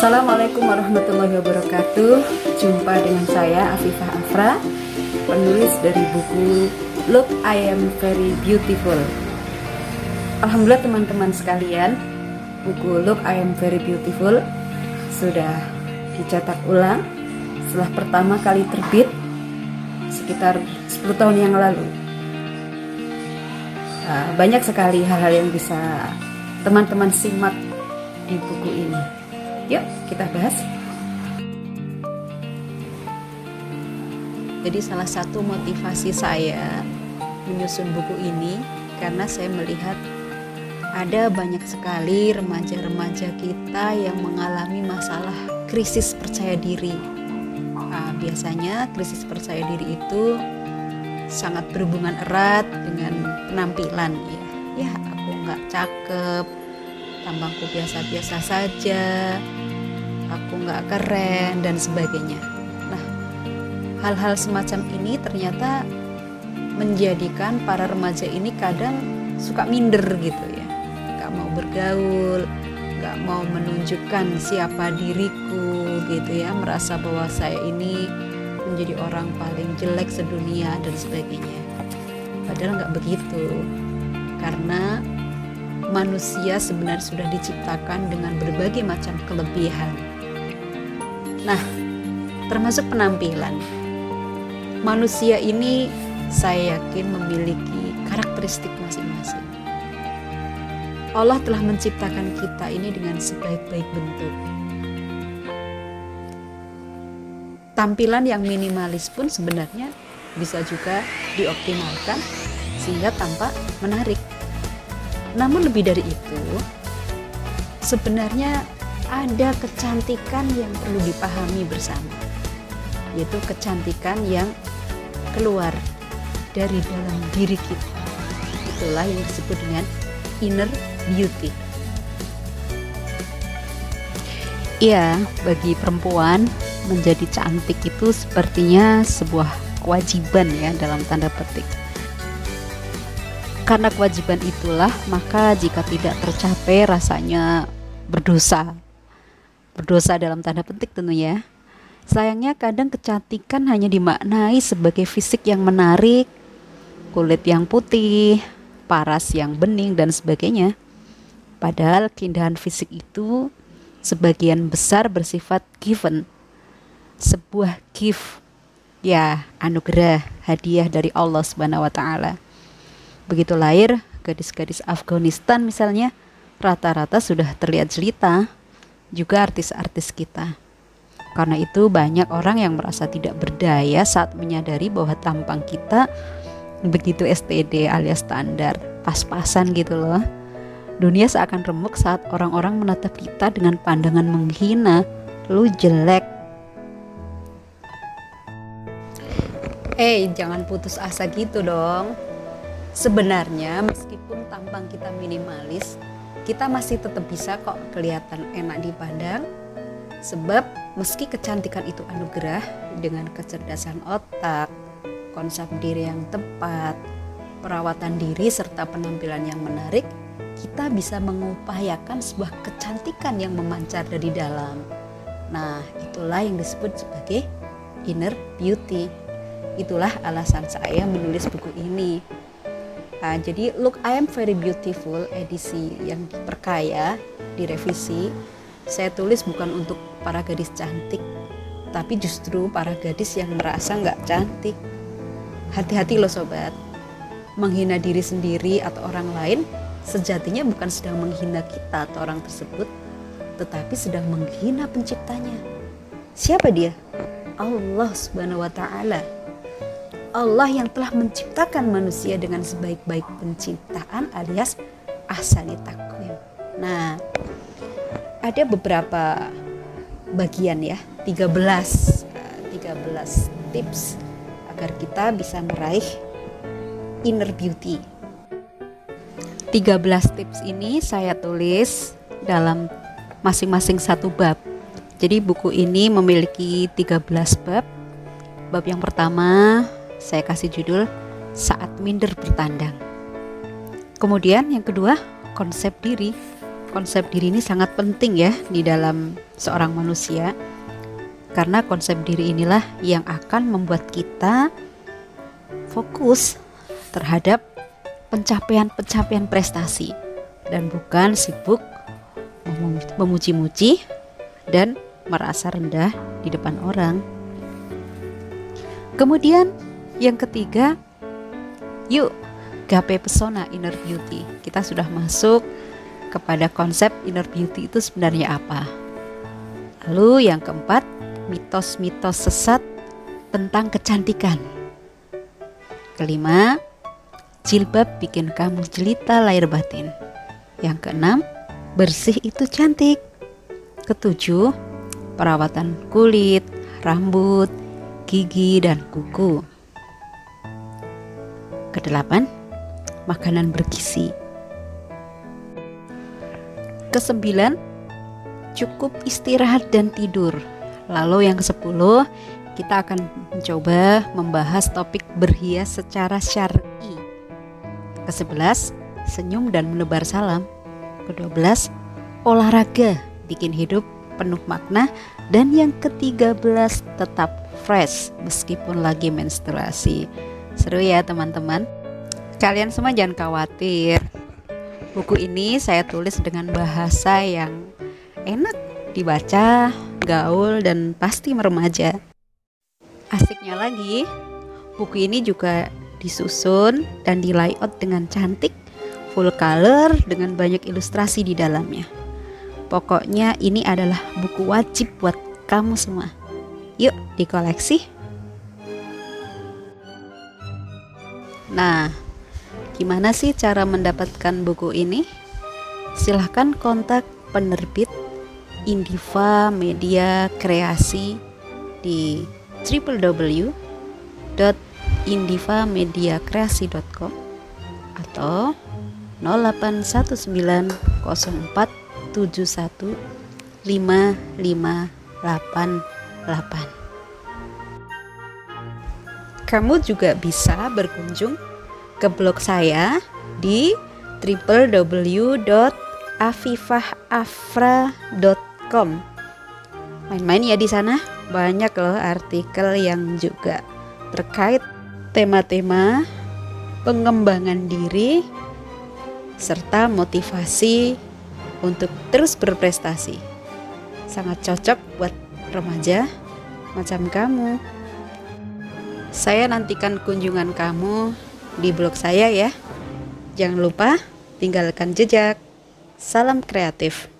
Assalamualaikum warahmatullahi wabarakatuh. Jumpa dengan saya Afifah Afra Penulis dari buku Look I Am Very Beautiful. Alhamdulillah teman-teman sekalian Buku Look I Am Very Beautiful Sudah dicetak ulang Setelah pertama kali terbit Sekitar 10 tahun yang lalu. Nah, Banyak sekali hal-hal yang bisa teman-teman simak di buku ini Yuk kita bahas. Jadi salah satu motivasi saya menyusun buku ini karena saya melihat ada banyak sekali remaja-remaja kita yang mengalami masalah krisis percaya diri. Nah, biasanya krisis percaya diri itu sangat berhubungan erat dengan penampilan ya. Ya aku nggak cakep, tampangku biasa-biasa saja, nggak keren dan sebagainya. Nah, hal-hal semacam ini ternyata menjadikan para remaja ini kadang suka minder gitu ya, nggak mau bergaul, nggak mau menunjukkan siapa diriku gitu ya, merasa bahwa saya ini menjadi orang paling jelek sedunia dan sebagainya. Padahal nggak begitu, karena manusia sebenarnya sudah diciptakan dengan berbagai macam kelebihan Nah, termasuk penampilan. Manusia ini saya yakin memiliki karakteristik masing-masing. Allah telah menciptakan kita ini dengan sebaik-baik bentuk. Tampilan yang minimalis pun sebenarnya bisa juga dioptimalkan sehingga tampak menarik. Namun lebih dari itu, sebenarnya ada kecantikan yang perlu dipahami bersama, yaitu kecantikan yang keluar dari dalam diri kita. Itulah yang disebut dengan inner beauty. Iya, bagi perempuan menjadi cantik itu sepertinya sebuah kewajiban ya dalam tanda petik. Karena kewajiban itulah, maka jika tidak tercapai rasanya berdosa berdosa dalam tanda petik tentunya. Sayangnya kadang kecantikan hanya dimaknai sebagai fisik yang menarik, kulit yang putih, paras yang bening dan sebagainya. Padahal keindahan fisik itu sebagian besar bersifat given. Sebuah gift ya anugerah hadiah dari Allah Subhanahu wa taala. Begitu lahir gadis-gadis Afghanistan misalnya rata-rata sudah terlihat jelita juga artis-artis kita. Karena itu banyak orang yang merasa tidak berdaya saat menyadari bahwa tampang kita begitu STD alias standar, pas-pasan gitu loh. Dunia seakan remuk saat orang-orang menatap kita dengan pandangan menghina, lu jelek. Eh, hey, jangan putus asa gitu dong. Sebenarnya meskipun tampang kita minimalis, kita masih tetap bisa kok kelihatan enak dipandang sebab meski kecantikan itu anugerah dengan kecerdasan otak, konsep diri yang tepat, perawatan diri serta penampilan yang menarik, kita bisa mengupayakan sebuah kecantikan yang memancar dari dalam. Nah, itulah yang disebut sebagai inner beauty. Itulah alasan saya menulis buku ini Nah, jadi Look I Am Very Beautiful edisi yang diperkaya, direvisi, saya tulis bukan untuk para gadis cantik, tapi justru para gadis yang merasa nggak cantik. Hati-hati loh sobat, menghina diri sendiri atau orang lain sejatinya bukan sedang menghina kita atau orang tersebut, tetapi sedang menghina penciptanya. Siapa dia? Allah Subhanahu wa taala Allah yang telah menciptakan manusia dengan sebaik-baik penciptaan alias ahsani takwim. Nah, ada beberapa bagian ya, 13 13 eh, tips agar kita bisa meraih inner beauty. 13 tips ini saya tulis dalam masing-masing satu bab. Jadi buku ini memiliki 13 bab. Bab yang pertama saya kasih judul saat minder bertandang. Kemudian yang kedua, konsep diri. konsep diri ini sangat penting ya di dalam seorang manusia. Karena konsep diri inilah yang akan membuat kita fokus terhadap pencapaian-pencapaian prestasi dan bukan sibuk memuji-muji dan merasa rendah di depan orang. Kemudian yang ketiga, yuk gapai pesona inner beauty. Kita sudah masuk kepada konsep inner beauty itu sebenarnya apa. Lalu yang keempat, mitos-mitos sesat tentang kecantikan. Kelima, jilbab bikin kamu jelita lahir batin. Yang keenam, bersih itu cantik. Ketujuh, perawatan kulit, rambut, gigi, dan kuku. Kedelapan, makanan bergizi. Kesembilan, cukup istirahat dan tidur. Lalu yang kesepuluh, kita akan mencoba membahas topik berhias secara syar'i. Kesebelas, senyum dan menebar salam. Kedua belas, olahraga bikin hidup penuh makna. Dan yang ketiga belas, tetap fresh meskipun lagi menstruasi. Seru ya teman-teman. Kalian semua jangan khawatir. Buku ini saya tulis dengan bahasa yang enak dibaca, gaul, dan pasti meremaja. Asiknya lagi, buku ini juga disusun dan di layout dengan cantik, full color dengan banyak ilustrasi di dalamnya. Pokoknya ini adalah buku wajib buat kamu semua. Yuk dikoleksi. Nah, gimana sih cara mendapatkan buku ini? Silahkan kontak penerbit Indiva Media Kreasi di www.indivamediakreasi.com atau 0819415588. Kamu juga bisa berkunjung ke blog saya di www.afifahafra.com. Main-main ya di sana, banyak loh artikel yang juga terkait tema-tema pengembangan diri serta motivasi untuk terus berprestasi. Sangat cocok buat remaja macam kamu. Saya nantikan kunjungan kamu di blog saya ya. Jangan lupa tinggalkan jejak. Salam kreatif.